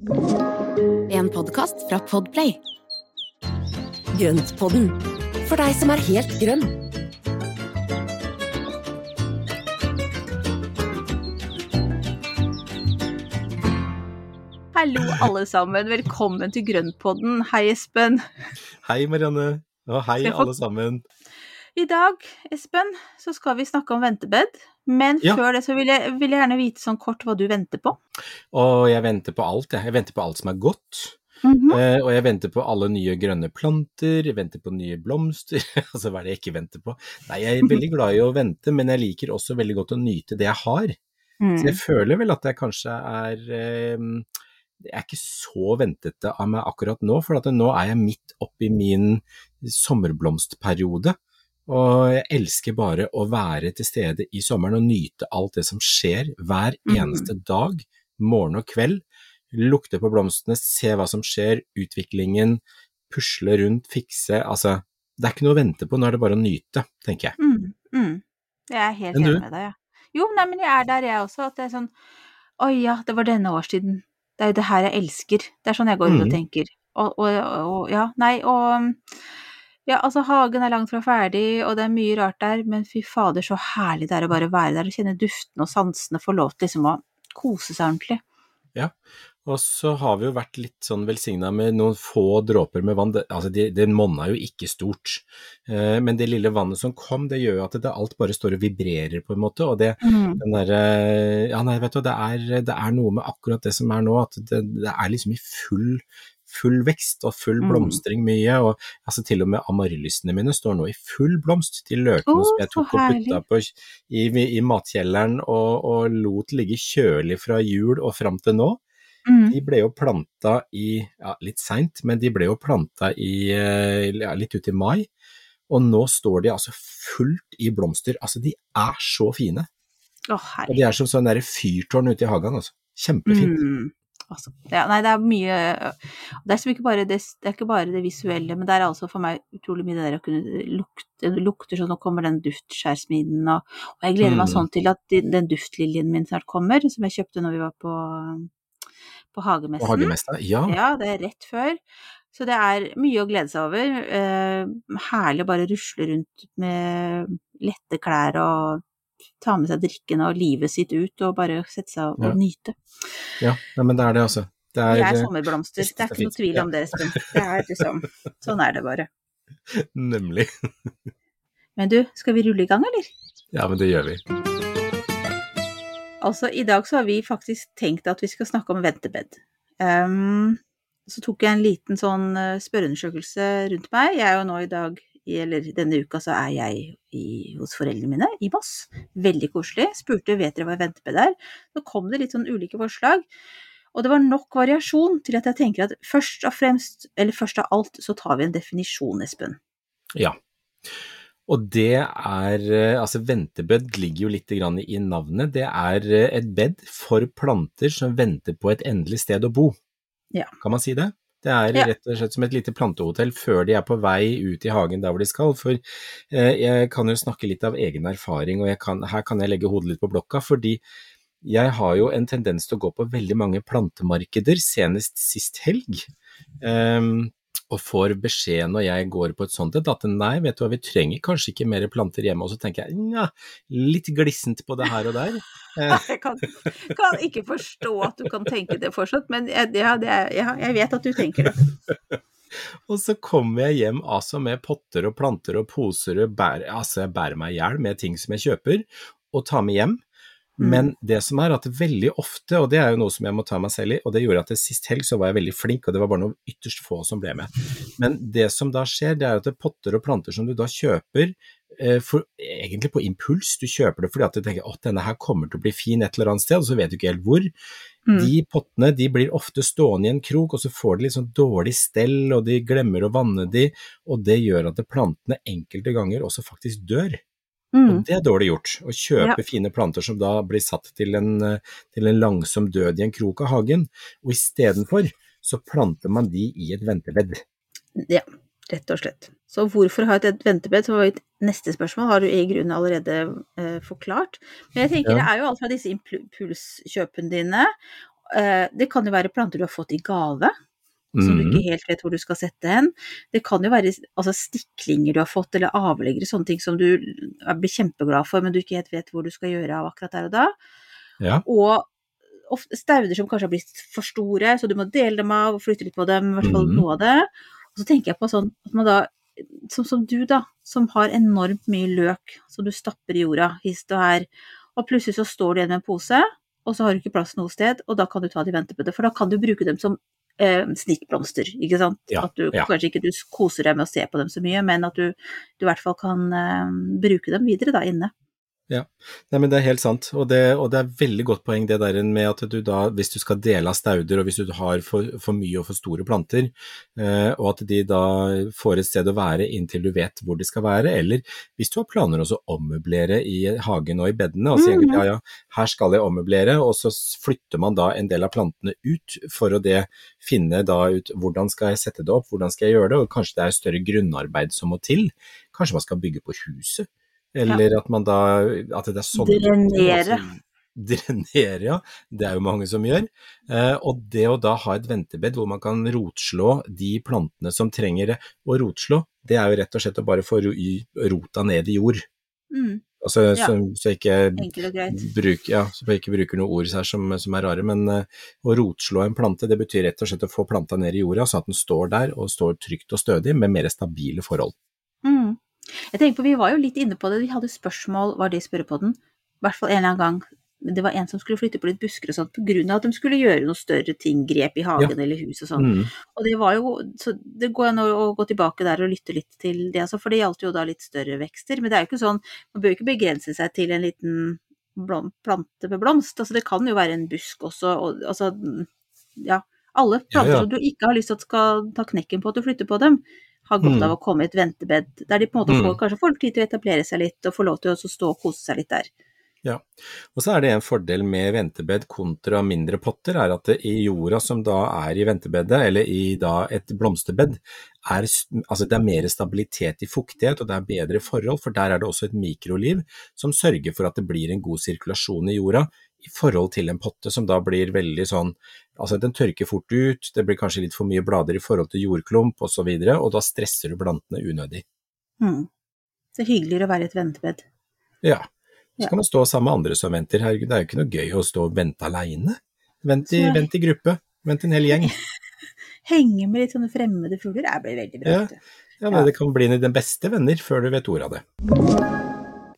En podkast fra Podplay. Grøntpodden, for deg som er helt grønn. Hallo, alle sammen. Velkommen til Grøntpodden. Hei, Espen. Hei, Marianne. Og hei, alle sammen. I dag, Espen, så skal vi snakke om ventebed. Men Ja. før det så vil jeg, vil jeg gjerne vite sånn kort hva du venter på. Og jeg venter på alt, jeg. Jeg venter på alt som er godt. Mm -hmm. uh, og jeg venter på alle nye grønne planter, jeg venter på nye blomster. altså, hva er det jeg ikke venter på? Nei, jeg er veldig glad i å vente, men jeg liker også veldig godt å nyte det jeg har. Så jeg Mm. føler vel at jeg kanskje er uh, Jeg er ikke så ventete av meg akkurat nå, for at nå er jeg midt oppi min sommerblomstperiode. Og jeg elsker bare å være til stede i sommeren og nyte alt det som skjer hver eneste eneste dag, morgen og kveld. Lukte på blomstene, se hva som skjer, utviklingen, pusle rundt, fikse. Altså, det er ikke noe å vente på, nå er det bare å nyte, tenker jeg. Mm. Mm. Jeg er helt enig med deg, ja. Jo, nei, men jeg er der, jeg også. At det er sånn Oi ja, det var denne årstiden. Det er jo det her jeg elsker. Det er sånn jeg går ut og Mhm. tenker. Og, og, og ja, nei, og ja, altså hagen er langt fra ferdig, og det er mye rart der, men fy fader, så herlig det er å bare være der og kjenne duftene og sansene, få lov til liksom å kose seg ordentlig. Ja, Og så har vi jo vært litt sånn velsigna med noen få dråper med vann. Det, altså det, det monna jo ikke stort, eh, men det lille vannet som kom, det gjør jo at det, alt bare står og vibrerer på en måte. Og det, Mm. den derre Ja, nei, vet du, det er, det er noe med akkurat det som er nå, at det, det er liksom i full full vekst og full Mm. blomstring mye, og altså til og med amaryllisene mine står nå i full blomst. De løkene oh, som jeg tok og putta på i, i matkjelleren og, og lot ligge kjølig fra jul og fram til nå, Mm. de ble jo planta i, ja, litt seint, men de ble jo planta i, eh, ja, litt ut i mai. Og nå står de altså fullt i blomster. Altså, de er så fine. Oh, Og de er som sånn fyrtårn ute i hagen, altså. Kjempefint. Mm. Altså, ja, nei, det er mye Det er ikke bare det, det ikke bare det visuelle, men det er altså for meg utrolig mye det der å kunne lukte Det lukter sånn, nå kommer den duftskjærsmiden, og, og jeg gleder meg Mm. sånn til at den, den duftliljen min snart kommer, som jeg kjøpte når vi var på, på hagemessen. På hagemester. Ja. Ja, det er rett før. Så det er mye å glede seg over. Eh, herlig å bare rusle rundt med lette klær og ta med seg drikken og livet sitt ut og bare sette seg og, Ja. og nyte. ja. Nei, men det er det, altså. Det Det er er, sommerblomster, det er er ikke noe tvil om det, Espen. Det er liksom, sånn er det bare. eh, nemlig. Men du, skal vi rulle i gang, eller? Ja, men det gjør vi. Altså, i dag så har vi faktisk tenkt at vi skal snakke om ventebed. Um, så tok jeg en liten sånn eh, spørreundersøkelse rundt meg. Jeg er jo nå i dag, eller denne uka så er jeg i, hos foreldrene mine i Moss. Veldig koselig. Spurte vet dere hva ventebed er. Så kom det litt sånn ulike forslag. Og det var nok variasjon til at jeg tenker at først og fremst, eller først av alt, så tar vi en definisjon, Espen. Ja. Og det er eh, Altså, ventebed ligger jo litt i navnet. Det er eh, et bed for planter som venter på et endelig sted å bo. Ja. Kan man si det? Det er Ja. rett og slett som et lite plantehotell før de er på vei ut i hagen der hvor de skal. For eh, jeg kan jo snakke litt av egen erfaring, og jeg kan, her kan jeg legge hodet litt på blokka. fordi jeg har jo en tendens til å gå på veldig mange plantemarkeder, senest sist helg. Ehm, og får beskjed når jeg går på et sånt et at nei, vet du hva, vi trenger kanskje ikke mer planter hjemme. Og så tenker jeg nja, litt glissent på det her og der. Eh, Jeg kan, kan ikke forstå at du kan tenke det fortsatt, men jeg, ja, det er, ja, jeg vet at du tenker det. Og så kommer jeg hjem altså med potter og planter og poser og bærer, altså jeg bærer meg i hjel med ting som jeg kjøper og tar med hjem. Men det som er at veldig ofte, og det er jo noe som jeg må ta meg selv i, og det gjorde at det sist helg så var jeg veldig flink, og det var bare noen ytterst få som ble med. Men det som da skjer, det er at det er potter og planter som du da kjøper, eh, for, egentlig på impuls, du kjøper det fordi at du tenker at denne her kommer til å bli fin et eller annet sted, og så vet du ikke helt hvor. Mm. De pottene de blir ofte stående i en krok, og så får de litt sånn dårlig stell, og de glemmer å vanne de, og det gjør at plantene enkelte ganger også faktisk dør. Mm. Og det er dårlig gjort, å kjøpe fine planter som da blir satt til en, til en langsom død i en krok av hagen, og istedenfor så planter man de i et ventebed. Ja, rett og slett. Så hvorfor ha et ventebed, var mitt neste spørsmål, har du i grunnen allerede eh, forklart. Men jeg tenker Ja. det er jo alt fra disse impulskjøpene dine. Eh, det kan jo være planter du har fått i gave, som du ikke helt vet hvor du skal sette hen. Det kan jo være altså, stiklinger du har fått, eller avleggere, sånne ting som du blir kjempeglad for, men du ikke helt vet hvor du skal gjøre av akkurat der og da. Ja. Og ofte stauder som kanskje har blitt for store, så du må dele dem av og flytte litt på dem, i hvert fall mm. noe av det. Og så tenker jeg på sånn at man da, som, som du da, som har enormt mye løk som du stapper i jorda, hist og her, og plutselig så står du igjen med en pose, og så har du ikke plass noe sted, og da kan du ta de i ventebedet, for da kan du bruke dem som eh, snittblomster, ikke sant? Ja, At du ja. kanskje ikke du koser deg med å se på dem så mye, men at du, du i hvert fall kan eh, bruke dem videre da inne. Nei, men det er helt sant, og det, og det er veldig godt poeng det der med at du da, hvis du skal dele av stauder, og hvis du har for, for mye og for store planter, eh, og at de da får et sted å være inntil du vet hvor de skal være, eller hvis du har planer også å ommøblere i hagen og i bedene, og sier mm. ja, ja, her skal jeg ommøblere, og så flytter man da en del av plantene ut for å det finne da ut hvordan skal jeg sette det opp, hvordan skal jeg gjøre det, og kanskje det er større grunnarbeid som må til, kanskje man skal bygge på huset, eller at man da, at det er sånn Drenere. Drenere, ja. Det er jo mange som gjør. Eh, og det å da ha et ventebed hvor man kan rotslå de plantene som trenger det. å rotslå, det er jo rett og slett å bare få rota ned i jord. Mm, Altså, Ja. så, så jeg bruk, ja, så jeg ikke bruker noen ord her som, som er rare, men eh, å rotslå en plante, det betyr rett og slett å få planta ned i jorda, så at den står der og står trygt og stødig med mer stabile forhold. Jeg tenker på, Vi var jo litt inne på det, vi hadde spørsmål, var det i spørrepodden? I hvert fall en eller annen gang. Det var en som skulle flytte på litt busker og sånt av at de skulle gjøre noe større ting, grep i hagen eller hus og sånn. Mm. Og det var jo, så det går an å, gå tilbake der og lytte litt til det, altså, for det gjaldt jo da litt større vekster. Men det er jo ikke sånn, man bør ikke begrense seg til en liten blom, plante med blomst. Altså det kan jo være en busk også, og altså ja. Alle Ja, ja. som du ikke har lyst til at skal ta knekken på at du flytter på dem, har godt Mm. av å komme i et ventebed, der de på en måte Mm. får, kanskje får tid til å etablere seg litt, og får lov til å stå og kose seg litt der. Ja, Og så er det en fordel med ventebed kontra mindre potter, er at i jorda som da er i ventebedet, eller i da et blomsterbed, er, altså det er mer stabilitet i fuktighet, og det er bedre forhold, for der er det også et mikroliv som sørger for at det blir en god sirkulasjon i jorda, i forhold til en potte som da blir veldig sånn, altså den tørker fort ut, det blir kanskje litt for mye blader i forhold til jordklump og så videre, og da stresser du plantene unødig. Mm. Så hyggeligere å være et ventebed. Ja. Så Ja. kan man stå sammen med andre som venter. Herregud, det er jo ikke noe gøy å stå og vente alene. Vent vent i gruppe. Vent en hel gjeng. Henge med litt sånne fremmede fugler, det blir veldig bra. Ja. ja, men Ja, Det kan bli en av de beste venner før du vet ordet av det.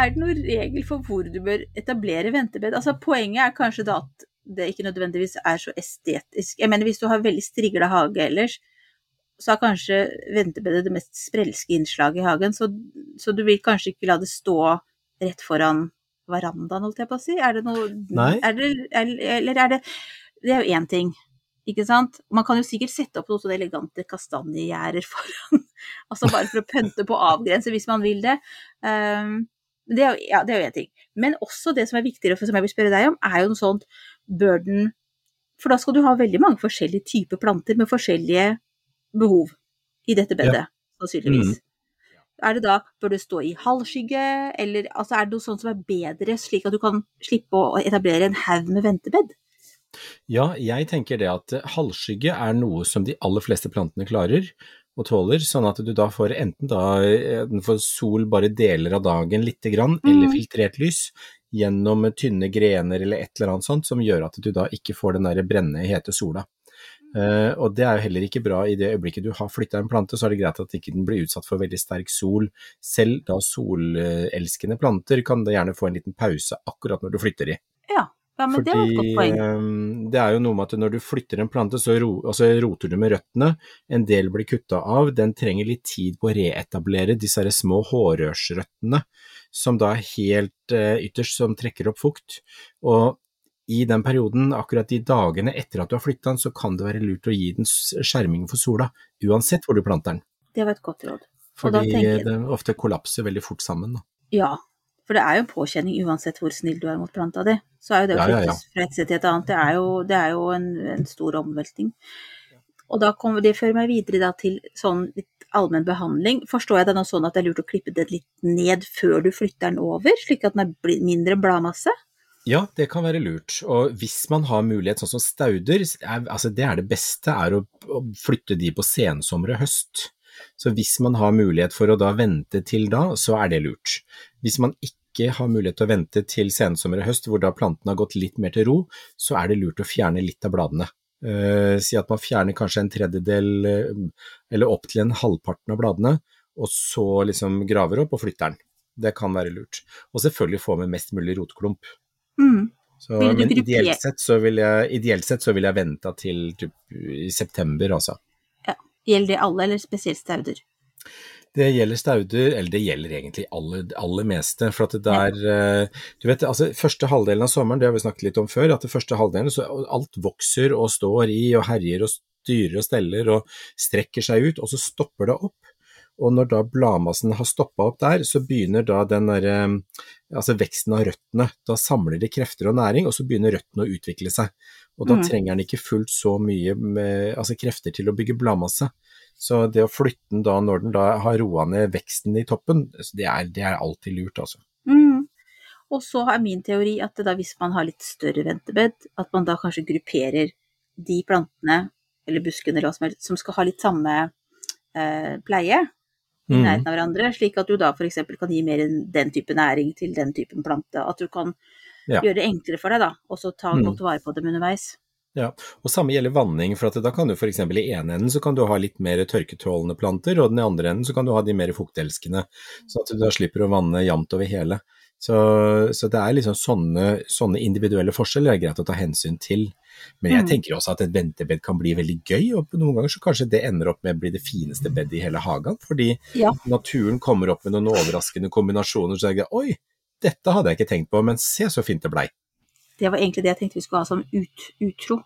Er det noen regel for hvor du bør etablere ventebed? Altså, poenget er kanskje da at det ikke nødvendigvis er så estetisk. Jeg mener, hvis du har veldig strigla hage ellers, så er kanskje ventebedet det mest sprelske innslaget i hagen, så, så du vil kanskje ikke la det stå rett foran verandaen, holdt jeg på å si? Er det noe Nei. Er det, er, eller er det Det er jo én ting, ikke sant? Man kan jo sikkert sette opp noen sånne elegante kastanjegjerder foran, altså bare for å pønte på og avgrense hvis man vil det. Um, det er, ja, det er jo én ting. Men også det som er viktigere, for som jeg vil spørre deg om, er jo noe sånt burden For da skal du ha veldig mange forskjellige typer planter med forskjellige behov i dette bedet, sannsynligvis. Er det da, Bør det stå i halvskygge, eller altså, er det noe sånt som er bedre, slik at du kan slippe å etablere en haug med ventebed? Ja, jeg tenker det at halvskygge er noe som de aller fleste plantene klarer. Og tåler, sånn at du da får enten da eh, den får sol bare deler av dagen lite grann, eller Mm. filtrert lys gjennom tynne grener eller et eller annet sånt, som gjør at du da ikke får den derre brennende, hete sola. Uh, og det er jo heller ikke bra i det øyeblikket du har flytta en plante, så er det greit at ikke den blir utsatt for veldig sterk sol. Selv da solelskende planter kan da gjerne få en liten pause akkurat når du flytter de. Ja, ja men det var et godt poeng. eh, det er jo noe med at når du flytter en plante, så ro, altså roter du med røttene. En del blir kutta av. Den trenger litt tid på å reetablere disse små hårrørsrøttene, som da er helt eh, ytterst, som trekker opp fukt. Og i den perioden, akkurat de dagene etter at du har flytta den, så kan det være lurt å gi den skjerming for sola, uansett hvor du planter den. Det var et godt råd. Fordi tenker den ofte kollapser veldig fort sammen. Da. Ja, for det er jo en påkjenning uansett hvor snill du er mot planta di. Så er jo det å Ja, ja, ja. fra et sted til et annet, det er jo, det er jo en, en stor omveltning. Og da kommer det fører meg videre da til sånn litt allmenn behandling. Forstår jeg det nå sånn at det er lurt å klippe den litt ned før du flytter den over, slik at den er mindre bladmasse? Ja, det kan være lurt. Og hvis man har mulighet, sånn som stauder, er, altså det er det beste, er å, å flytte de på sensommer og høst. Så hvis man har mulighet for å da vente til da, så er det lurt. Hvis man ikke har mulighet til å vente til sensommer og høst, hvor da plantene har gått litt mer til ro, så er det lurt å fjerne litt av bladene. Eh, si at man fjerner kanskje en tredjedel, eh, eller opp til en halvparten av bladene, og så liksom graver opp og flytter den. Det kan være lurt. Og selvfølgelig få med mest mulig rotklump. Mm. Så, men ideelt sett, så vil jeg, ideelt sett så vil jeg vente til typ, i september, altså. Ja. Gjelder det alle, eller spesielt stauder? Det gjelder stauder, eller det gjelder egentlig aller, aller meste. For at det er eh, Du vet, altså første halvdelen av sommeren, det har vi snakket litt om før, at det første halvdelen så alt vokser og står i og herjer og styrer og steller og strekker seg ut, og så stopper det opp. Og når da bladmassen har stoppa opp der, så begynner da den derre Altså veksten av røttene. Da samler de krefter og næring, og så begynner røttene å utvikle seg. Og da Mm. trenger den ikke fullt så mye med, altså krefter til å bygge bladmasse. Så det å flytte den da når den da har roa ned veksten i toppen, det er, det er alltid lurt, altså. Mm. Og så er min teori at da hvis man har litt større ventebed, at man da kanskje grupperer de plantene, eller buskene eller hva som helst, som skal ha litt samme eh, pleie i Mhm. nærheten av hverandre, slik at du da f.eks. kan gi mer enn den type næring til den typen plante. At du kan Ja. gjøre det enklere for deg, da, og så ta Mhm. godt vare på dem underveis. Ja, og samme gjelder vanning, for at da kan du f.eks. i ene enden så kan du ha litt mer tørketålende planter, og den i andre enden så kan du ha de mer fuktelskende, så at du da slipper å vanne jevnt over hele. Så, så det er liksom sånne, sånne individuelle forskjeller det er greit å ta hensyn til. Men jeg Mm. tenker også at et ventebed kan bli veldig gøy, og noen ganger så kanskje det ender opp med å bli det fineste bedet i hele hagen, fordi Ja. naturen kommer opp med noen overraskende kombinasjoner, så jeg tenker oi, dette hadde jeg ikke tenkt på, men se så fint det blei. Det var egentlig det jeg tenkte vi skulle ha som ut, utro.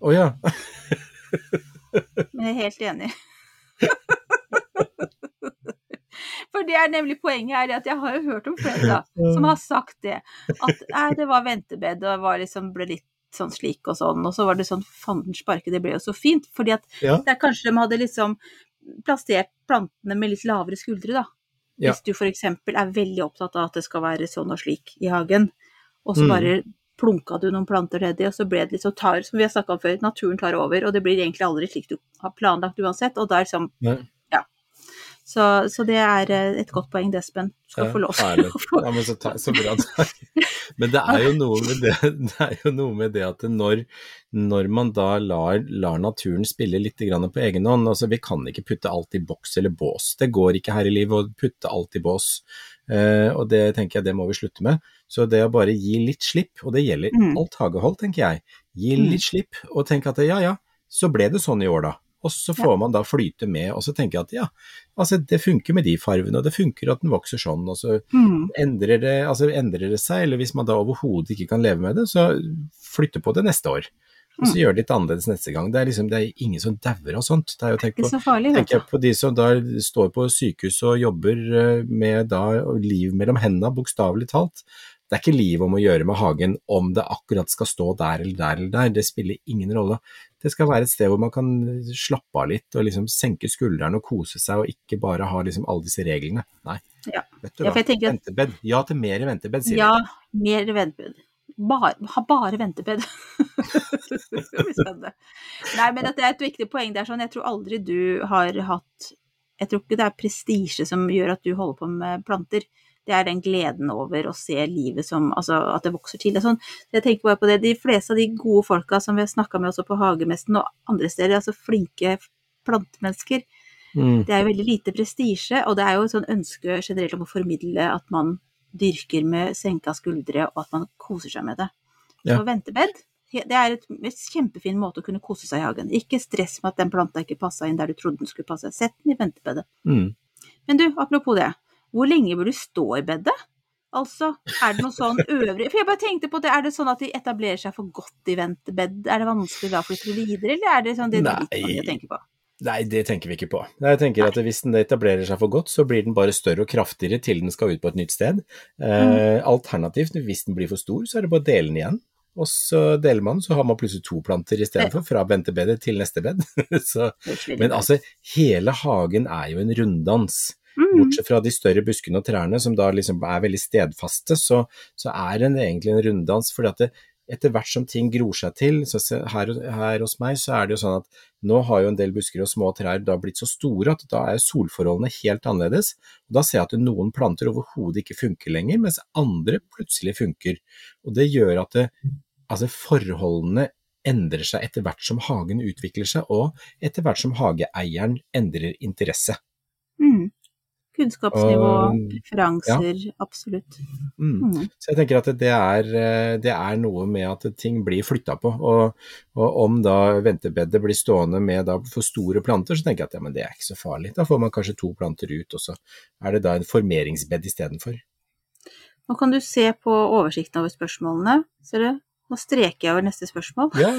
Å ja. Men jeg er helt enig. For det er nemlig poenget her, at jeg har jo hørt om flere da, som har sagt det. At nei, det var ventebed, og var liksom, ble litt sånn slik og sånn. Og så var det sånn fanden sparke, det ble jo så fint. Fordi at Ja. det er kanskje de hadde liksom plassert plantene med litt lavere skuldre, da. Ja. Hvis du eksempel er veldig opptatt av at det skal være sånn og slik i hagen, og så Mm. bare plunka du noen planter nedi, og så ble det litt så tar, som vi har snakka om før, naturen tar over, og det blir egentlig aldri slik du har planlagt uansett, og da er liksom Nei. Ja. Så, så det er eh, et godt poeng, Despen. Du skal Ja, få lov herlig. Ja, men så, ta, så bra. Men det er jo noe med det, det, er jo noe med det at når, når man da lar, lar naturen spille litt grann på egen hånd altså Vi kan ikke putte alt i boks eller bås. Det går ikke her i livet å putte alt i bås. Eh, og det tenker jeg det må vi slutte med. Så det å bare gi litt slipp, og det gjelder Mm. alt hagehold, tenker jeg. Gi Mm. litt slipp, og tenk at ja ja, så ble det sånn i år, da. Og så får man da flyte med, og så tenker jeg at ja, altså det funker med de farvene, og det funker at den vokser sånn, og så Mm. endrer det, altså endrer det seg, eller hvis man da overhodet ikke kan leve med det, så flytte på det neste år. Og så Mm. gjør det litt annerledes neste gang. Det er liksom, det er ingen som dauer av sånt. Det er jo tenk på, farlig, tenker jeg på de som da står på sykehus og jobber eh, med da liv mellom hendene, bokstavelig talt. Det er ikke liv om å gjøre med hagen om det akkurat skal stå der eller der eller der, det spiller ingen rolle. Det skal være et sted hvor man kan slappe av litt og liksom senke skuldrene og kose seg, og ikke bare ha liksom alle disse reglene. Nei, Ja. vet du hva, ja, ventebed. Ja til mer ventebed, sier Ja, mer ventebed. Bare, ha bare ventebed. det blir spennende. Nei, men det er et viktig poeng. Det er sånn, jeg tror aldri du har hatt Jeg tror ikke det er prestisje som gjør at du holder på med planter. Det er den gleden over å se livet som Altså at det vokser til og sånn. Jeg tenker bare på det. De fleste av de gode folka som vi har snakka med også på Hagemesten og andre steder, altså flinke plantemennesker, Mm. det er jo veldig lite prestisje, og det er jo et sånn ønske generelt om å formidle at man dyrker med senka skuldre, og at man koser seg med det. Ja. Så ventebed, det er et, et kjempefin måte å kunne kose seg i hagen. Ikke stress med at den planta ikke passa inn der du trodde den skulle passe. Sett den i ventebedet. Mm. Men du, apropos det. Hvor lenge bør du stå i bedet? Altså, er det noe sånn øvrig For jeg bare tenkte på det, er det sånn at de etablerer seg for godt i ventebed? Er det vanskelig da å flytte videre, eller er det sånn det er litt vanskelig å tenke på? Nei, det tenker vi ikke på. Jeg tenker at Hvis den etablerer seg for godt, så blir den bare større og kraftigere til den skal ut på et nytt sted. Eh, alternativt, hvis den blir for stor, så er det bare å dele den igjen. Og så deler man, så har man plutselig to planter istedenfor, fra ventebedet til neste bed. så, men altså, hele hagen er jo en runddans. Mm. Bortsett fra de større buskene og trærne, som da liksom er veldig stedfaste, så, så er det egentlig en runddans. fordi at det, etter hvert som ting gror seg til, så her, her hos meg, så er det jo sånn at nå har jo en del busker og små trær da blitt så store at da er solforholdene helt annerledes. Og da ser jeg at noen planter overhodet ikke funker lenger, mens andre plutselig funker. Og det gjør at det, altså forholdene endrer seg etter hvert som hagen utvikler seg, og etter hvert som hageeieren endrer interesse. Mm. Kunnskapsnivå, Og- preferanser, absolutt. Mm. Mm. Så jeg tenker at det er, eh, det er noe med at ting blir flytta på. Og, og om da ventebedet blir stående med for store planter, så tenker jeg at ja, men det er ikke så farlig. Da får man kanskje to planter ut, og så er det da en formeringsbed istedenfor. Nå kan du se på oversikten over spørsmålene. Ser du? Nå streker jeg over neste spørsmål. Ja,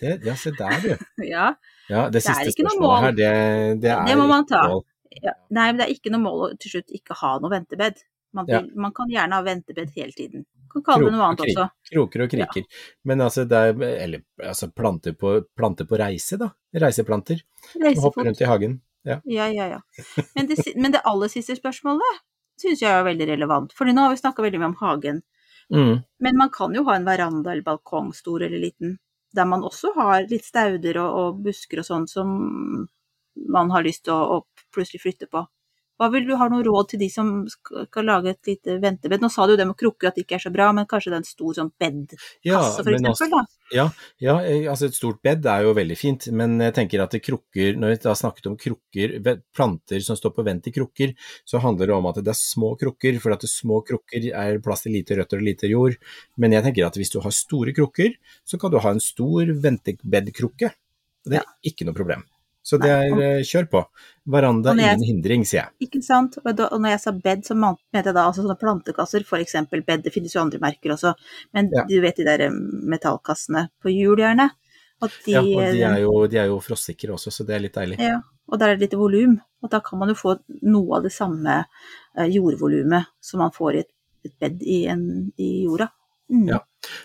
det, ja se der, du. Ja. Ja, det Det siste ikke spørsmålet mål. her, det, det er Det må man ta. mål. Ja. Nei, men det er ikke noe mål å til slutt ikke ha noe ventebed. Man, Ja. man kan gjerne ha ventebed hele tiden. Man kan kalle det noe annet og også. Kroker og kriker. Men altså, det er Eller altså planter på, planter på reise, da. Reiseplanter. Som hopper rundt i hagen. Ja. Ja, ja, ja. Men det, men det aller siste spørsmålet syns jeg er veldig relevant. For nå har vi snakka veldig mye om hagen. Mm. Men man kan jo ha en veranda eller balkong, stor eller liten, der man også har litt stauder og, og busker og sånn som man har lyst til å, å plutselig flytte på. Hva vil du ha noe råd til de som skal, lage et lite ventebed? Nå sa du jo det med krukker at det ikke er så bra, men kanskje det er en stor sånn bedkasse, Ja, for eksempel, da? Ja, ja, eh, altså et stort bed er jo veldig fint, men jeg tenker at krukker, når vi da snakket om krukker, planter som står på vent i krukker, så handler det om at det er små krukker, for at det små krukker er plass til lite røtter og lite jord. Men jeg tenker at hvis du har store krukker, så kan du ha en stor ventebedkrukke. Det er ikke noe problem. Så det er eh, kjør på. Veranda, jeg- ingen hindring, sier jeg. Ikke sant? Og, da, og når jeg sa bed, så mente jeg da altså sånne plantekasser, for eksempel bed, det finnes jo andre merker også, men Ja. du vet de der eh, metallkassene på hjul gjerne? Ja, og de er jo, de er jo frostsikre også, så det er litt deilig. Ja, og der er det litt volum, og da kan man jo få noe av det samme eh, jordvolumet som man får i et, et bed i, en, i jorda. Mm. Ja.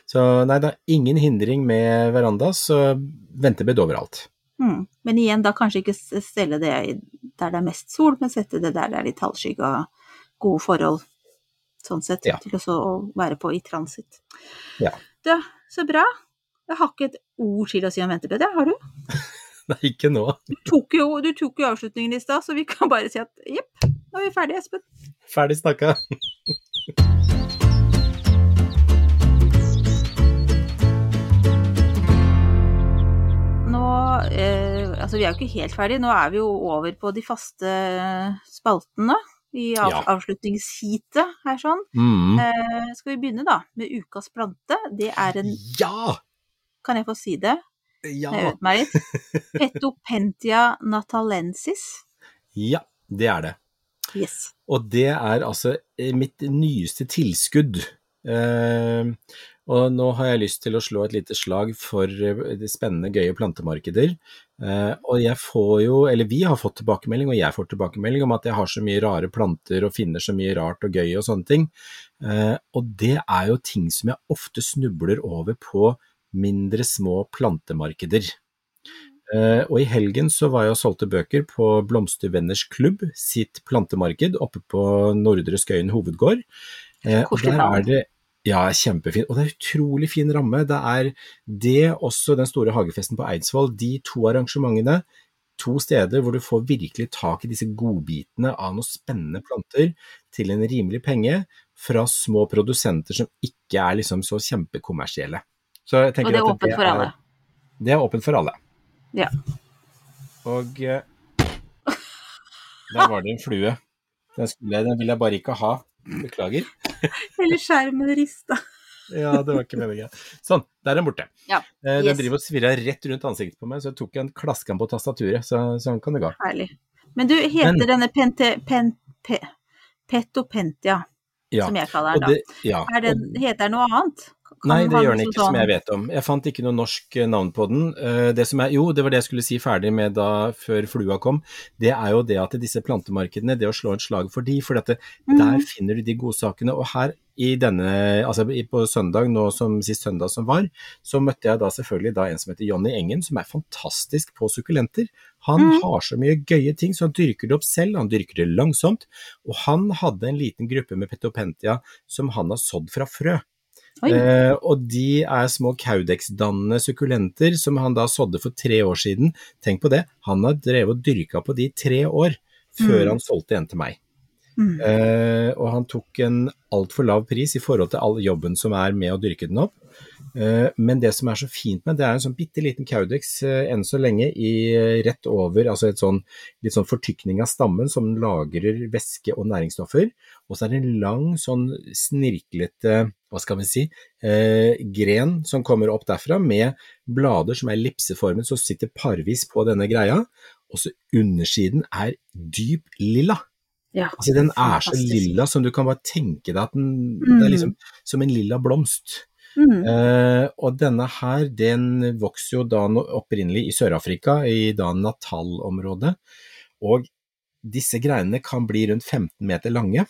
Så nei da, ingen hindring med veranda, så ventebed overalt. Mm. Men igjen, da kanskje ikke stelle det der det er mest sol, men sette det der det er litt halvskygge og gode forhold, sånn sett, Ja. til også å være på i transit. Ja. Du, så bra. Jeg har ikke et ord til å si om ventebed, jeg. Har du? Nei, ikke nå. Du tok jo, du tok jo avslutningen i stad, så vi kan bare si at jepp, nå er vi ferdige, Espen. Ferdig snakka. Nå, eh, altså vi er jo ikke helt ferdige, nå er vi jo over på de faste spaltene i av, Ja. avslutningsheatet her sånn. Mm. Eh, skal vi begynne da med ukas plante? Det er en, Ja! kan jeg få si det? Ja. Jeg øvde meg litt. Petopentia natalensis. ja, det er det. Yes. Og det er altså eh, mitt nyeste tilskudd. Eh, og nå har jeg lyst til å slå et lite slag for de spennende, gøye plantemarkeder. Eh, og jeg får jo, eller vi har fått tilbakemelding, og jeg får tilbakemelding om at jeg har så mye rare planter og finner så mye rart og gøy og sånne ting. Eh, og det er jo ting som jeg ofte snubler over på mindre små plantemarkeder. Uh, og i helgen så var jeg og solgte bøker på Blomstervenners klubb sitt plantemarked oppe på Nordre Skøyen hovedgård. Uh, og der er det Ja, kjempefin. Og det er utrolig fin ramme. Det er det, også den store hagefesten på Eidsvoll, de to arrangementene. To steder hvor du får virkelig tak i disse godbitene av noen spennende planter til en rimelig penge, fra små produsenter som ikke er liksom så kjempekommersielle. Så jeg Og det er åpent for alle. Det er åpent for alle. Ja. Og eh, der var det en flue. Den, skulle den ville jeg bare ikke ha. Beklager. Eller skjermen rista. Ja, det var ikke meningen. Sånn, der er den borte. Ja, Eh, Den yes. driver og svirrer rett rundt ansiktet på meg, så jeg tok en klaskan på tastaturet. Så sånn kan det gå. Herlig. Men du, heter Men- denne pente, pen, pe, Petopentia, Ja. som jeg kaller den, da. det, ja. Er den, heter den noe annet? Nei, det gjør den ikke, som jeg vet om. Jeg fant ikke noe norsk eh, navn på den. Eh, Det som er, jo, det var det jeg skulle si ferdig med da før flua kom. Det er jo det at disse plantemarkedene, det å slå et slag for de, for det, der finner du de godsakene. Og her i denne, altså på søndag, nå som sist søndag som var, så møtte jeg da selvfølgelig da en som heter Jonny Engen, som er fantastisk på sukkulenter. Han mm. har så mye gøye ting, så han dyrker det opp selv, han dyrker det langsomt. Og han hadde en liten gruppe med petopentia som han har sådd fra frø. Eh, og de er små caudex-dannende sukkulenter som han da sådde for tre år siden. Tenk på det, han har drevet og dyrka på de tre år før Mm. han solgte en til meg. Mm. Eh, og han tok en altfor lav pris i forhold til all jobben som er med å dyrke den opp. Eh, men det som er så fint med det, er en sånn bitte liten caudex eh, enn så lenge i eh, rett over, altså et sånn litt sånn fortykning av stammen som lagrer væske og næringsstoffer. Og så er det en lang sånn snirklete, hva skal vi si, eh, gren som kommer opp derfra med blader som er ellipseformet, som sitter parvis på denne greia. Og så undersiden er dyp lilla. Ja, Altså, den er så lilla som du kan bare tenke deg at den Mm. Det er liksom som en lilla blomst. Mm. Eh, og denne her, den vokser jo da opprinnelig i Sør-Afrika, i da Natal-området. Og disse greinene kan bli rundt 15 meter lange.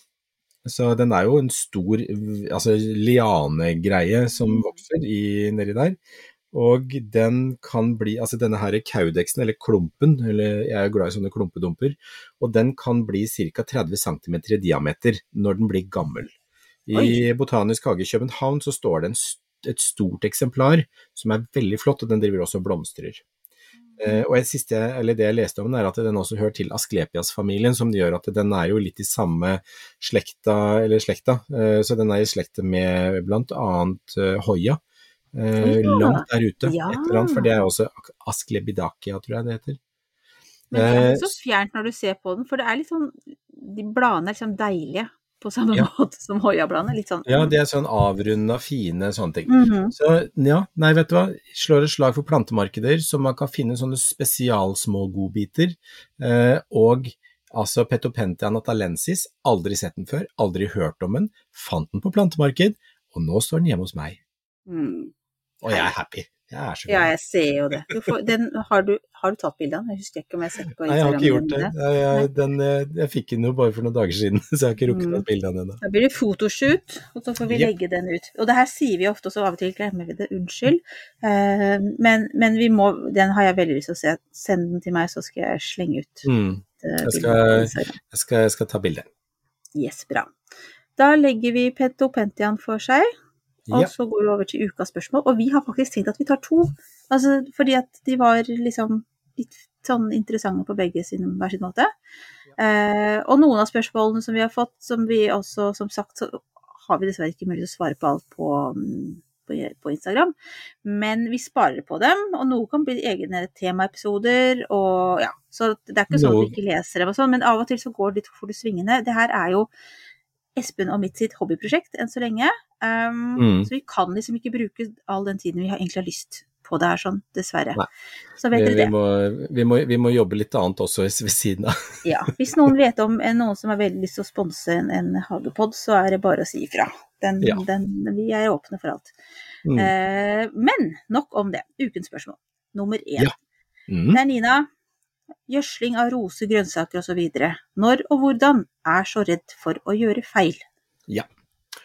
Så den er jo en stor altså lianegreie som vokser i, nedi der. Og den kan bli, altså denne her kaudeksen, eller klumpen, eller jeg er glad i sånne klumpedumper, og den kan bli ca. 30 cm i diameter når den blir gammel. I Oi. Botanisk hage i København så står det en, et stort eksemplar som er veldig flott, og den driver også og blomstrer. Eh, og et siste, eller det jeg leste om den, er at den også hører til Asklepias-familien, som gjør at den er jo litt i samme slekta, eller slekta. Eh, så den er i slekt med blant annet eh, Eh, Ja. langt der ute, Ja. et eller annet, for det er også Asklebidakia, tror jeg det heter. Men det er ikke så fjernt når du ser på den, for det er litt sånn De bladene er liksom deilige på samme Ja. måte som hoiabladene. Litt sånn Ja, de er sånn avrunda, fine sånne ting. Mhm. Så ja, nei, vet du hva. Slår et slag for plantemarkeder, så man kan finne sånne spesialsmå godbiter. Eh, og altså Petopentia natalensis, aldri sett den før, aldri hørt om den. Fant den på plantemarked, og nå står den hjemme hos meg. Mm. Og jeg er happy. Ja, jeg ser jo det. Du får, den, har, du, har du tatt bilde av den? Jeg husker ikke om jeg har sett på Instagram. Nei, jeg har ikke gjort det. Jeg, jeg, den, eh, jeg fikk den jo bare for noen dager siden, så jeg har ikke rukket å Mm. ta bilde av den ennå. Da blir det fotoshoot, og så får vi yep. legge den ut. Og det her sier vi ofte, og så av og til glemmer vi det. Unnskyld. Uh, men, men vi må Den har jeg veldig lyst til å se. Send den til meg, så skal jeg slenge ut Mm. eh, Jeg skal- Jeg, skal, jeg skal ta bilde. Yes, bra. Da legger vi Petopentian for seg, og Ja. så går vi over til ukas spørsmål. Og vi har faktisk tenkt at vi tar to, altså fordi at de var liksom litt sånn interessante på begge sin, hver sin måte. Eh, og noen av spørsmålene som vi har fått, som vi også, som sagt, så har vi dessverre ikke mulighet til å svare på alt på, på, på Instagram. Men vi sparer på dem, og noe kan bli egne temaepisoder, og ja. Så det er ikke sånn at vi ikke leser dem og sånn, men av og til så går det litt for det svingende. Det her er jo Espen og mitt sitt hobbyprosjekt enn så lenge. Um, Mm. Så vi kan liksom ikke bruke all den tiden vi har egentlig har lyst på det her sånn, dessverre. Nei. Så vet Vi, dere vi, må, vi, må, vi må jobbe litt annet også ved siden av. Ja. Hvis noen vet om eh, noen som har veldig lyst til å sponse en, en hagepod, så er det bare å si ifra. Den, Ja. den, vi er åpne for alt. Mm. Uh, men nok om det. Ukens spørsmål. Nummer én. Ja. Mm. Det er Nina. Gjødsling av roser, grønnsaker osv. Når og hvordan er så redd for å gjøre feil? Ja.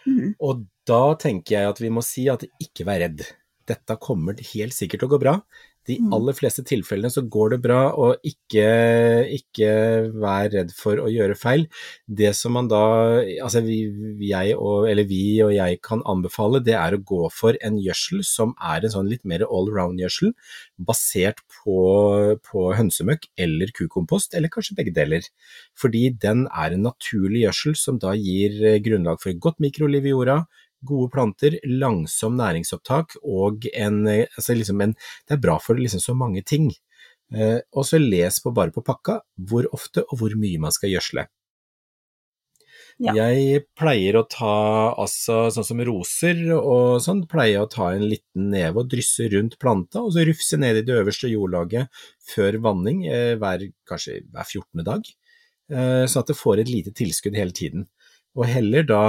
mm. Og da tenker jeg at vi må si at ikke vær redd. Dette kommer helt sikkert til å gå bra. De Mm. aller fleste tilfellene så går det bra, og ikke, ikke vær redd for å gjøre feil. Det som man da, altså vi, jeg og, eller vi og jeg kan anbefale, det er å gå for en gjødsel som er en sånn litt mer allround-gjødsel, basert på, på hønsemøkk eller kukompost, eller kanskje begge deler. Fordi den er en naturlig gjødsel som da gir eh, grunnlag for et godt mikroliv i jorda, gode planter, langsom næringsopptak og en, altså liksom en Det er bra for liksom så mange ting. Eh, og så les på bare på pakka hvor ofte og hvor mye man skal gjødsle. Ja. Jeg pleier å ta altså sånn som roser og sånn, pleier jeg å ta en liten neve og drysse rundt planta, og så rufse ned i det øverste jordlaget før vanning eh, hver, kanskje hver 14. dag, eh, sånn at det får et lite tilskudd hele tiden. Og heller da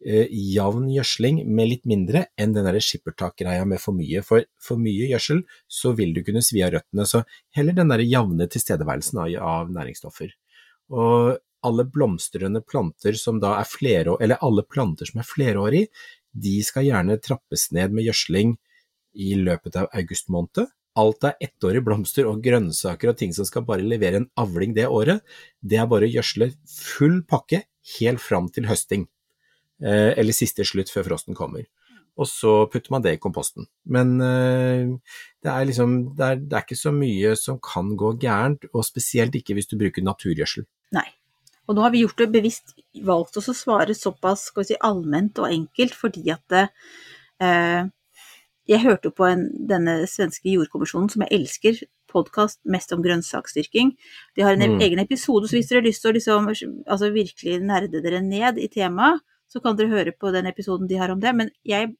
jevn gjødsling med litt mindre enn den skippertakgreia med for mye. For for mye gjødsel, så vil du kunne svi av røttene. Så heller den der jevne tilstedeværelsen av, av næringsstoffer. Og alle blomstrende planter som da er flere, eller alle planter som er flerårige, de skal gjerne trappes ned med gjødsling i løpet av august måned. Alt av ettårige blomster og grønnsaker og ting som skal bare levere en avling det året, det er bare å gjødsle full pakke helt fram til høsting, eh, eller siste slutt før frosten kommer. Og så putter man det i komposten. Men eh, det er liksom, det er, det er ikke så mye som kan gå gærent, og spesielt ikke hvis du bruker naturgjødsel. Nei. Og nå har vi gjort det bevisst valgt oss å svare såpass si, allment og enkelt, fordi at det, eh, Jeg hørte på en, denne svenske jordkommisjonen, som jeg elsker, podkast mest om grønnsaksdyrking. De har en Mm. egen episode, så hvis dere har lyst til å liksom, altså virkelig nerde dere ned i temaet, så kan dere høre på den episoden de har om det. Men jeg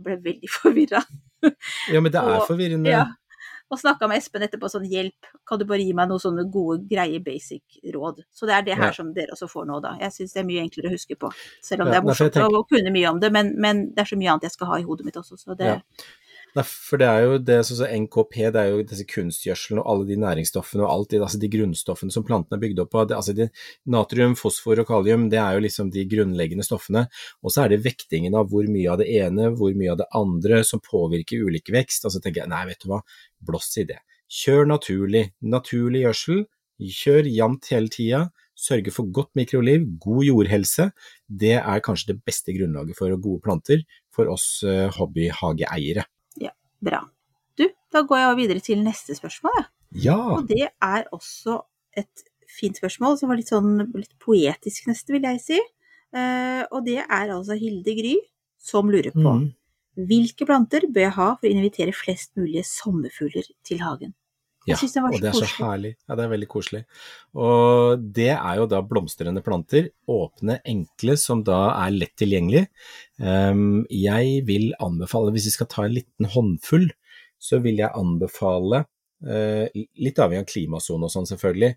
ble veldig forvirra. Ja, men det er Og- forvirrende. Ja. Og snakka med Espen etterpå sånn hjelp, kan du bare gi meg noen sånne gode, greie basic råd. Så det er det her Ja. som dere også får nå, da. Jeg syns det er mye enklere å huske på. Selv om Ja, det er morsomt tenker- å kunne mye om det, men, men det er så mye annet jeg skal ha i hodet mitt også, så det Ja. Nei, for det er jo det sånn så NKP, det er jo disse kunstgjødselen og alle de næringsstoffene og alt det, altså de grunnstoffene som plantene er bygd opp av. Altså natrium, fosfor og kalium, det er jo liksom de grunnleggende stoffene. Og så er det vektingen av hvor mye av det ene, hvor mye av det andre som påvirker ulik vekst. Og så tenker jeg nei, vet du hva, blås i det. Kjør naturlig. Naturlig gjødsel. Kjør jevnt hele tida. Sørge for godt mikroliv, god jordhelse. Det er kanskje det beste grunnlaget for gode planter for oss eh, hobbyhageeiere. Bra. Du, da går jeg videre til neste spørsmål, jeg. Ja. Og det er også et fint spørsmål, som var litt sånn litt poetisk nesten, vil jeg si. Eh, og det er altså Hilde Gry som lurer på Mm. hvilke planter bør jeg ha for å invitere flest mulige sommerfugler til hagen? Ja, Jeg synes det var og det er så herlig. Ja, det er veldig koselig. Og det er jo da blomstrende planter, åpne, enkle, som da er lett tilgjengelig. Um, jeg vil anbefale, hvis vi skal ta en liten håndfull, så vil jeg anbefale, uh, litt avhengig av klimasone og sånn selvfølgelig,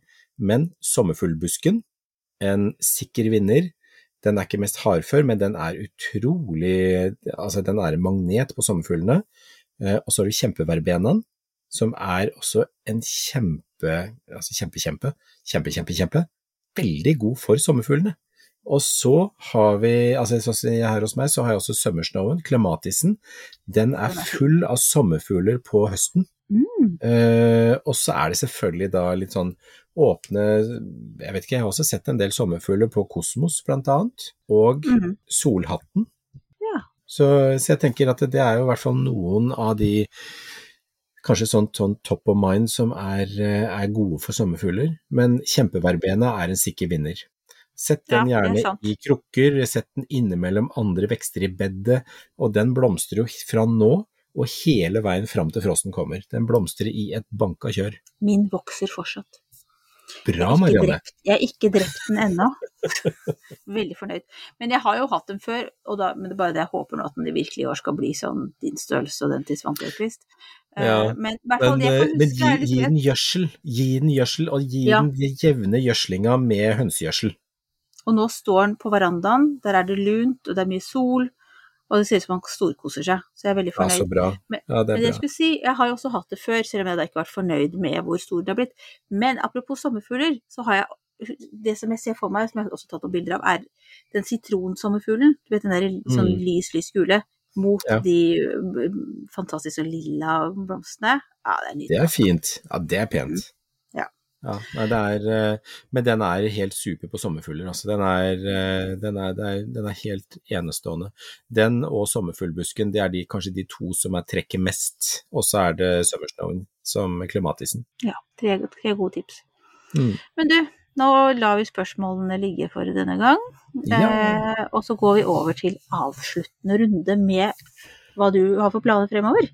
men sommerfuglbusken, en sikker vinner. Den er ikke mest hardfør, men den er utrolig, altså den er en magnet på sommerfuglene. Uh, og så har du kjempeverbenaen, som er også en kjempe, altså kjempe, kjempe, kjempe, kjempe, kjempe, veldig god for sommerfuglene. Og så har vi, altså her hos meg, så har jeg også summersnowen, klematisen. Den er full av sommerfugler på høsten. Mm. Uh, og så er det selvfølgelig da litt sånn åpne, jeg vet ikke, jeg har også sett en del sommerfugler på Kosmos blant annet, og Mhm. solhatten. Ja. Så, så jeg tenker at det, det er jo i hvert fall noen av de kanskje sånn, sånn top of mind som er, eh, er gode for sommerfugler, men kjempeverbena er en sikker vinner. Sett den Ja, er gjerne i krukker, sett den innimellom andre vekster i bedet, og den blomstrer jo fra nå og hele veien fram til frosten kommer. Den blomstrer i et banka kjør. Min vokser fortsatt. Bra, Marianne. Jeg har ikke drept den ennå. Veldig fornøyd. Men jeg har jo hatt den før, da, men det er bare det jeg håper nå at den i virkelig år skal bli sånn din størrelse og den til Svante Øyquist. Eh, Ja, men Men, eh, men gi, gi den gjødsel, gi den gjødsel, og gi Ja. den jevne gjødslinga med hønsegjødsel. Og nå står den på verandaen, der er det lunt, og det er mye sol, og det ser ut som han storkoser seg. Så jeg er veldig Ja, så fornøyd. bra. Men- Ja, det Men er det jeg skulle si, jeg har jo også hatt det før, selv om jeg da ikke har vært fornøyd med hvor stor den har blitt. Men apropos sommerfugler, så har jeg det som jeg ser for meg, som jeg har også tatt noen bilder av, er den sitronsommerfuglen. Du vet den der sånn Mm. lys, lys gule. Mot Ja. de uh, fantastiske lilla blomstene. Ja, det er Det er fint. Ja, det er pent. Ja. Ja, nei, det er, eh, men den er helt super på sommerfugler. Altså. Den, er, eh, den, er, den er helt enestående. Den og sommerfuglbusken det er de, kanskje de to som er trekker mest. Og så er det summersnowen som klimatisen. Ja, tre, tre gode tips. Mm. Men du, nå lar vi spørsmålene ligge for denne gang. Ja. Eh, og så går vi over til avsluttende runde med hva du har for planer fremover.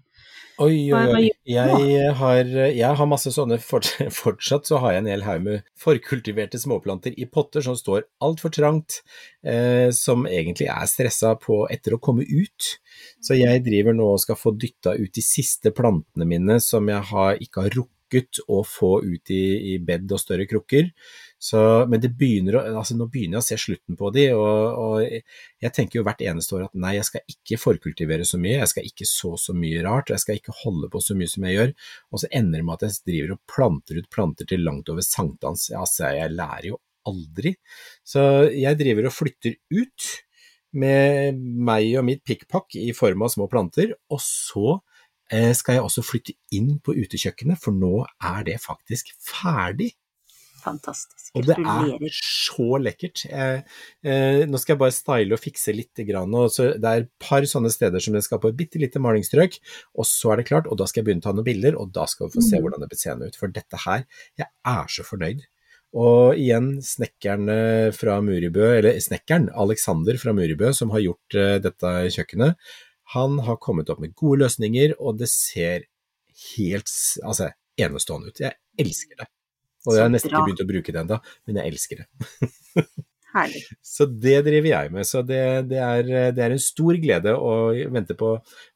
Oi, oi, oi. Jeg har, jeg har masse sånne fortsatt, så har jeg en hel haug med forkultiverte småplanter i potter som står altfor trangt, eh, som egentlig er stressa på etter å komme ut. Så jeg driver nå og skal få dytta ut de siste plantene mine som jeg har, ikke har rukket å få ut i, i bed og større krukker. Så, men begynner altså nå begynner jeg å se slutten på de, og, og jeg tenker jo hvert eneste år at nei, jeg skal ikke forkultivere så mye, jeg skal ikke så så mye rart, jeg skal ikke holde på så mye som jeg gjør, og så ender det med at jeg driver og planter ut planter til langt over sankthans. Altså, jeg lærer jo aldri. Så jeg driver og flytter ut med meg og mitt pikkpakk i form av små planter, og så skal jeg også flytte inn på utekjøkkenet, for nå er det faktisk ferdig. Fantastisk. Og det er så lekkert. Eh, nå skal jeg bare style og fikse litt. Grann, og det er et par sånne steder som jeg skal på et bitte lite malingsstrøk, og så er det klart, og da skal jeg begynne å ta noen bilder, og da skal vi få se Mm. hvordan det blir seende ut. For dette her, jeg er så fornøyd. Og igjen, snekkeren eh, fra Muribø, eller snekkeren Alexander fra Muribø, som har gjort eh, dette kjøkkenet, han har kommet opp med gode løsninger, og det ser helt altså, enestående ut. Jeg elsker det. Og jeg har nesten ikke begynt å bruke det ennå, men jeg elsker det. Herlig. Så det driver jeg med. Så det, det, er, det er en stor glede å vente på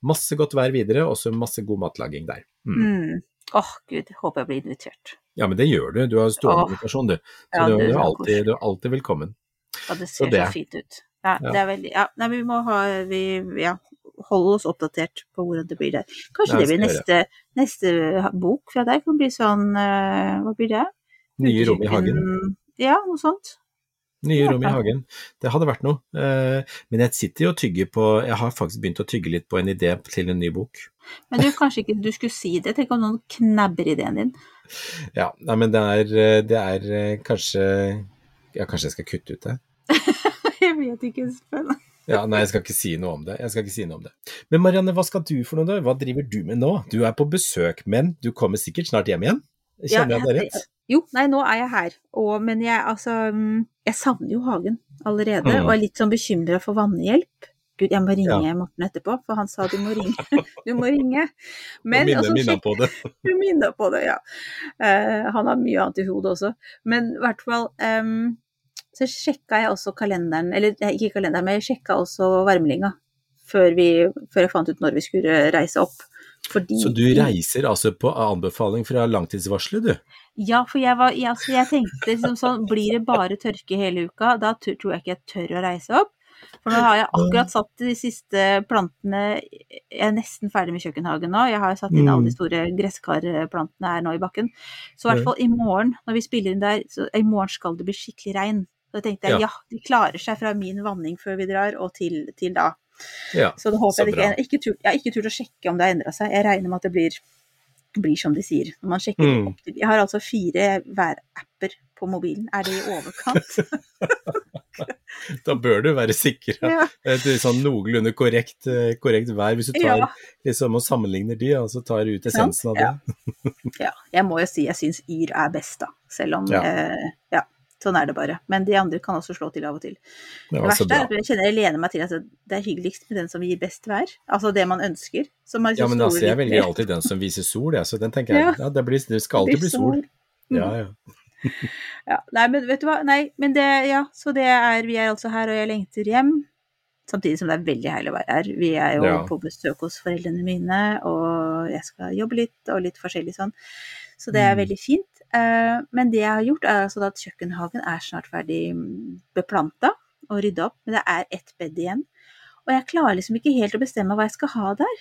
masse godt vær videre, og så masse god matlaging der. Mm. Mm. Åh, gud, håper jeg blir invitert. Ja, men det gjør du. Du har stående Åh. invitasjon, du. Så Ja, du, du, er alltid, du er alltid velkommen. Ja, det Så ser det. så fint ut. Ja, Ja. det veldig Ja, nei, vi må ha Vi ja, holde oss oppdatert på hvordan det blir der. Kanskje det blir neste, neste bok fra deg? Kan bli sånn eh, Hva blir det? Nye rom i hagen. Ja, noe sånt. Nye rom i hagen. Det hadde vært noe. Eh, Men jeg sitter jo og tygger på Jeg har faktisk begynt å tygge litt på en idé til en ny bok. Men du, kanskje ikke du skulle si det? Tenk om noen knabber ideen din. Ja, nei, men det er, eh, det er kanskje Ja, kanskje jeg skal kutte ut det? Jeg vet ikke, Sven. Ja, nei, jeg skal ikke si noe om det. Jeg skal ikke si noe om det. Men Marianne, hva skal du for noe da? Hva driver du med nå? Du er på besøk, men du kommer sikkert snart hjem igjen? Ja, Kjenner jeg deg rett? Jo, nei, nå er jeg her. Og, men jeg, altså mm, Jeg savner jo hagen allerede, Mm. og er litt sånn bekymra for vannhjelp. Gud, jeg må ringe Ja. Morten etterpå, for han sa du må ringe. Du må ringe. Men, Men minne, altså, på det. Du minner på det, ja. Uh, han har mye annet i hodet også. Men i hvert fall ehm, Så sjekka jeg også kalenderen, eller ikke kalenderen, men jeg sjekka også varmlinga før, vi- før jeg fant ut når vi skulle reise opp. Fordi Så du reiser altså på anbefaling fra langtidsvarselet, du? Ja, for jeg, var, jeg, altså, jeg tenkte liksom sånn, blir det bare tørke hele uka, da tror jeg ikke jeg tør å reise opp. For nå har jeg akkurat satt de siste plantene Jeg er nesten ferdig med kjøkkenhagen nå. Jeg har satt inn alle de store gresskarplantene her nå i bakken. Så i hvert fall i morgen, når vi spiller inn der, så i morgen skal det bli skikkelig regn. Så tenkte jeg ja, de klarer seg fra min vanning før vi drar, og til, til da. Ja, Så det håper så jeg ikke. bra. Jeg har ikke turt, jeg har ikke turt å sjekke om det har endra seg. Jeg regner med at det blir, blir som de sier. Når man sjekker Mm. opp til Jeg har altså fire værapper på mobilen. Er det i overkant? Da bør du være sikker. Ja. Et sånn noenlunde korrekt, eh, korrekt vær. Hvis du tar Ja. liksom og sammenligner de, og så tar du ut essensen av det. Ja. ja. Jeg må jo si jeg syns Yr er best, da. Selv om Ja. eh, Ja, sånn er det bare. Men de andre kan også slå til av og til. Det, Det verste bra. er at jeg kjenner jeg lener meg til at det er hyggeligst med den som gir best vær. Altså det man ønsker. Som man Ja, men altså, jeg velger alltid den som viser sol, jeg. Så den tenker jeg, Ja. ja, det, blir, det skal alltid bli sol. Mm. Ja, ja. Ja, nei, men vet du hva, nei, men det, ja, så det er, vi er altså her, og jeg lengter hjem, samtidig som det er veldig herlig å være her. Vi er jo Ja. på besøk hos foreldrene mine, og jeg skal jobbe litt, og litt forskjellig sånn, så det er Mm. veldig fint. Eh, Men det jeg har gjort, er altså at kjøkkenhagen er snart ferdig mm, beplanta og rydda opp, men det er ett bed igjen. Og jeg klarer liksom ikke helt å bestemme hva jeg skal ha der.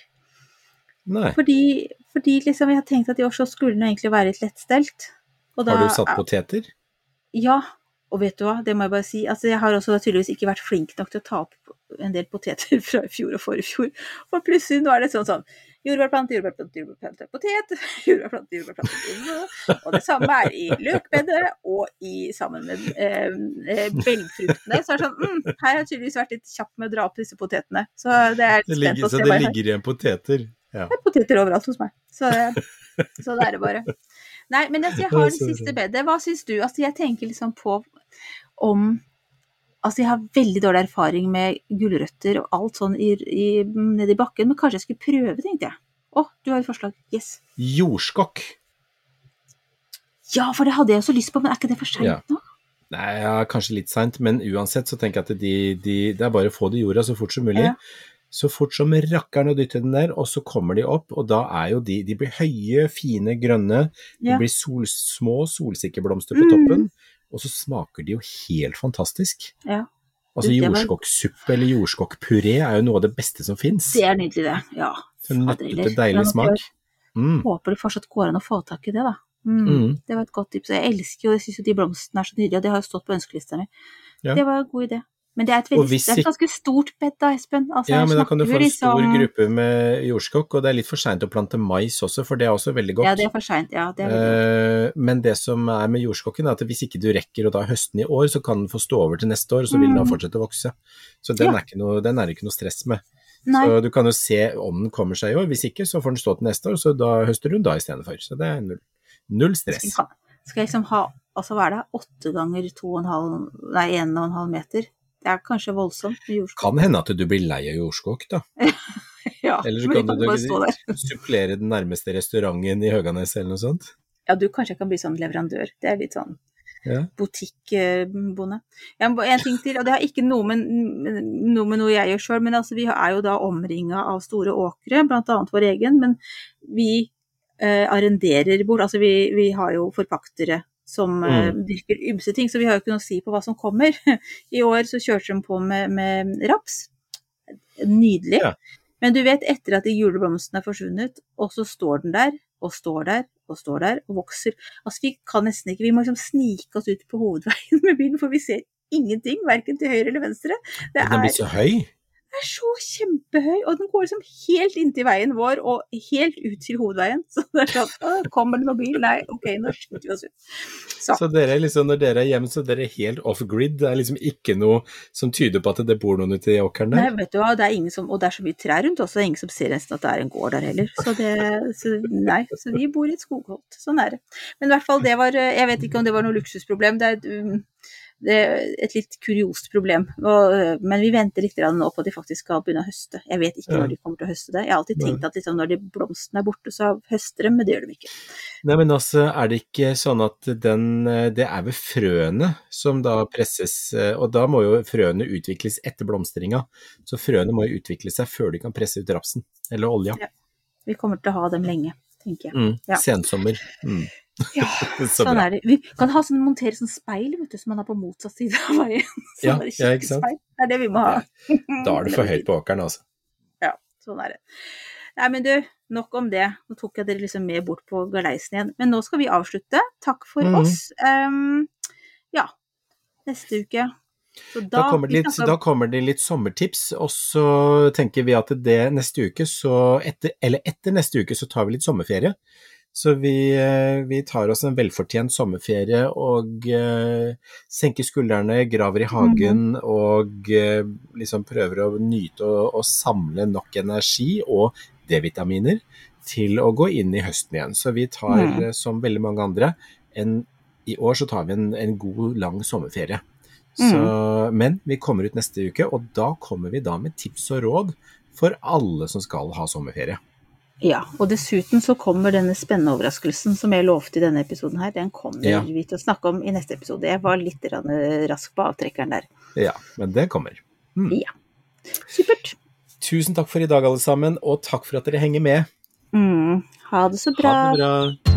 Nei. Fordi, fordi liksom jeg har tenkt at i år så skulle den egentlig være litt lettstelt. Da- Har du satt poteter? ja, og vet du hva, det må jeg bare si. Altså, jeg har også tydeligvis ikke vært flink nok til å ta opp en del poteter fra i fjor og forrige fjor. For plutselig nå er det sånn sånn jordbærplante, jordbærplante, jordbærplante, potet, jordbærplante, jordbærplante, jordbærplante. Og det samme er i løkbedet og i, sammen med eh, eh, belgfruktene. Så er det sånn mm, Her har jeg tydeligvis vært litt kjapp med å dra opp disse potetene. Så det er spent ligger, å se. så det hva ligger igjen poteter. Ja. Det er poteter overalt hos meg. Så, så det er det bare. Nei, men altså, jeg har det siste bedet. Hva syns du? Altså, jeg tenker liksom på om Altså, jeg har veldig dårlig erfaring med gulrøtter og alt sånn i, i, nedi bakken, men kanskje jeg skulle prøve, tenkte jeg. Å, du har et forslag. Yes. Jordskokk. Ja, for det hadde jeg også lyst på, men er ikke det for seint Ja. nå? Nei, ja, kanskje litt seint, men uansett så tenker jeg at de, de, det er bare å få det i jorda så fort som mulig. Ja. Så fort som rakkeren å dytte den der, og så kommer de opp, og da er jo de De blir høye, fine, grønne. De blir sol, små solsikkeblomster på Mm. toppen, og så smaker de jo helt fantastisk. Ja. Altså jordskokksuppe eller jordskokkpuré er jo noe av det beste som fins. Det er nydelig, det. Ja. Nøttete, deilig smak. Mm. Håper det fortsatt går an å få tak i det, da. Mm. Mm. Det var et godt tips. Jeg elsker jo, jeg syns jo de blomstene er så nydelige, og det har jo stått på ønskelista mi. Ja. Det var en god idé. Men det er et, veldig, det er et ganske stort bed da, Espen. Altså, Ja, men da kan du få en stor liksom- gruppe med jordskokk, og det er litt for seint å plante mais også, for det er også veldig godt. Ja, det er for seint. Ja, det er veldig godt. Eh, Men det som er med jordskokken, er at hvis ikke du rekker å ta høsten i år, så kan den få stå over til neste år, og så vil den Mm. fortsette å vokse. Så den, Ja. er, ikke noe, den er ikke noe stress med. Nei, Så du kan jo se om den kommer seg i år, hvis ikke så får den stå til neste år, så da høster du den da istedenfor. Så det er null, null skal stress. jeg, skal jeg liksom ha altså hva er det, åtte ganger to og en halv, nei, en og en halv meter? Det er kanskje voldsomt med jordskokk. Kan hende at du blir lei av jordskokk, da. Ja, Eller så kan du supplere den nærmeste restauranten i Høganes eller noe sånt. Ja, du kanskje kan bli sånn leverandør. Det er litt sånn Ja. butikkbonde. En ting til, og det har ikke noe med noe, med noe jeg gjør sjøl, men altså, vi er jo da omringa av store åkre, annet vår egen, men vi eh, arrenderer bort, altså vi, vi har jo forpaktere som eh, Mm. dyrker ymse ting, så vi har jo ikke noe å si på hva som kommer. I år så kjørte de på med, med raps. Nydelig. Ja. Men du vet, etter at de juleblomstene er forsvunnet, og så står den der, og står der, og står der, og vokser. Altså, vi kan nesten ikke, vi må liksom snike oss ut på hovedveien med bilen, for vi ser ingenting, verken til høyre eller venstre. Det Den blir så høy. Er så kjempehøy, og den går liksom helt inntil veien vår, og helt ut til hovedveien. Så det er sånn, «Å, kommer det noen bil? Nei, ok, nå skyter vi oss ut. Så, Så dere er liksom, når dere er hjemme, så dere er helt off grid. Det er liksom ikke noe som tyder på at det bor noen ute i åkeren nei, vet du hva, det er ingen som, og det er så mye trær rundt også, det er ingen som ser nesten at det er en gård der heller. Så det, så nei, så vi bor i et skogholt, sånn er det. Men i hvert fall, det var, jeg vet ikke om det var noe luksusproblem, det er um, det er et litt kuriost problem. Og, øh, men vi venter litt nå på at de faktisk skal begynne å høste. Jeg vet ikke når de kommer til å høste det. Jeg har alltid tenkt at liksom, når de blomstene er borte, så høster de, men det gjør de ikke. Nei, men altså, er det ikke sånn at den eh, Det er ved frøene som da presses, eh, og da må jo frøene utvikles etter blomstringa. Så frøene må jo utvikle seg før de kan presse ut rapsen, eller olja. Ja. Vi kommer til å ha dem lenge, tenker jeg. Mm, Ja. Sensommer. Mm. Ja, Så sånn er det. Vi kan ha sånn, montere sånn speil vet du, som man har på motsatt side av veien. Sånn Ja, ja, ikke sant? Speil. Det er det vi må ha. Da er det for høyt på åkeren, altså. Ja, sånn er det. Nei, men du, nok om det. Nå tok jeg dere liksom med bort på galeisen igjen. Men nå skal vi avslutte. Takk for Mhm. oss. Um, ja, neste uke. Så Da da, kommer, litt, da kommer det litt sommertips, og så tenker vi at det neste uke, så etter, eller etter neste uke, så tar vi litt sommerferie. Så vi, eh, vi tar oss en velfortjent sommerferie og uh, senker skuldrene, graver i hagen og uh, liksom prøver å nyte og, og samle nok energi og D-vitaminer til å gå inn i høsten igjen. Så vi tar, Mm. som veldig mange andre, en, i år så tar vi en, en god, lang sommerferie. Så, Men vi kommer ut neste uke, og da kommer vi da med tips og råd for alle som skal ha sommerferie. Ja, og dessuten så kommer denne spennende overraskelsen som jeg lovte i denne episoden her, den kommer Ja. vi til å snakke om i neste episode. Jeg var litt rask på avtrekkeren der. Ja, men det kommer. Ja, Supert. Tusen takk for i dag, alle sammen, og takk for at dere henger med. Mm, ha det så bra. Ha det bra.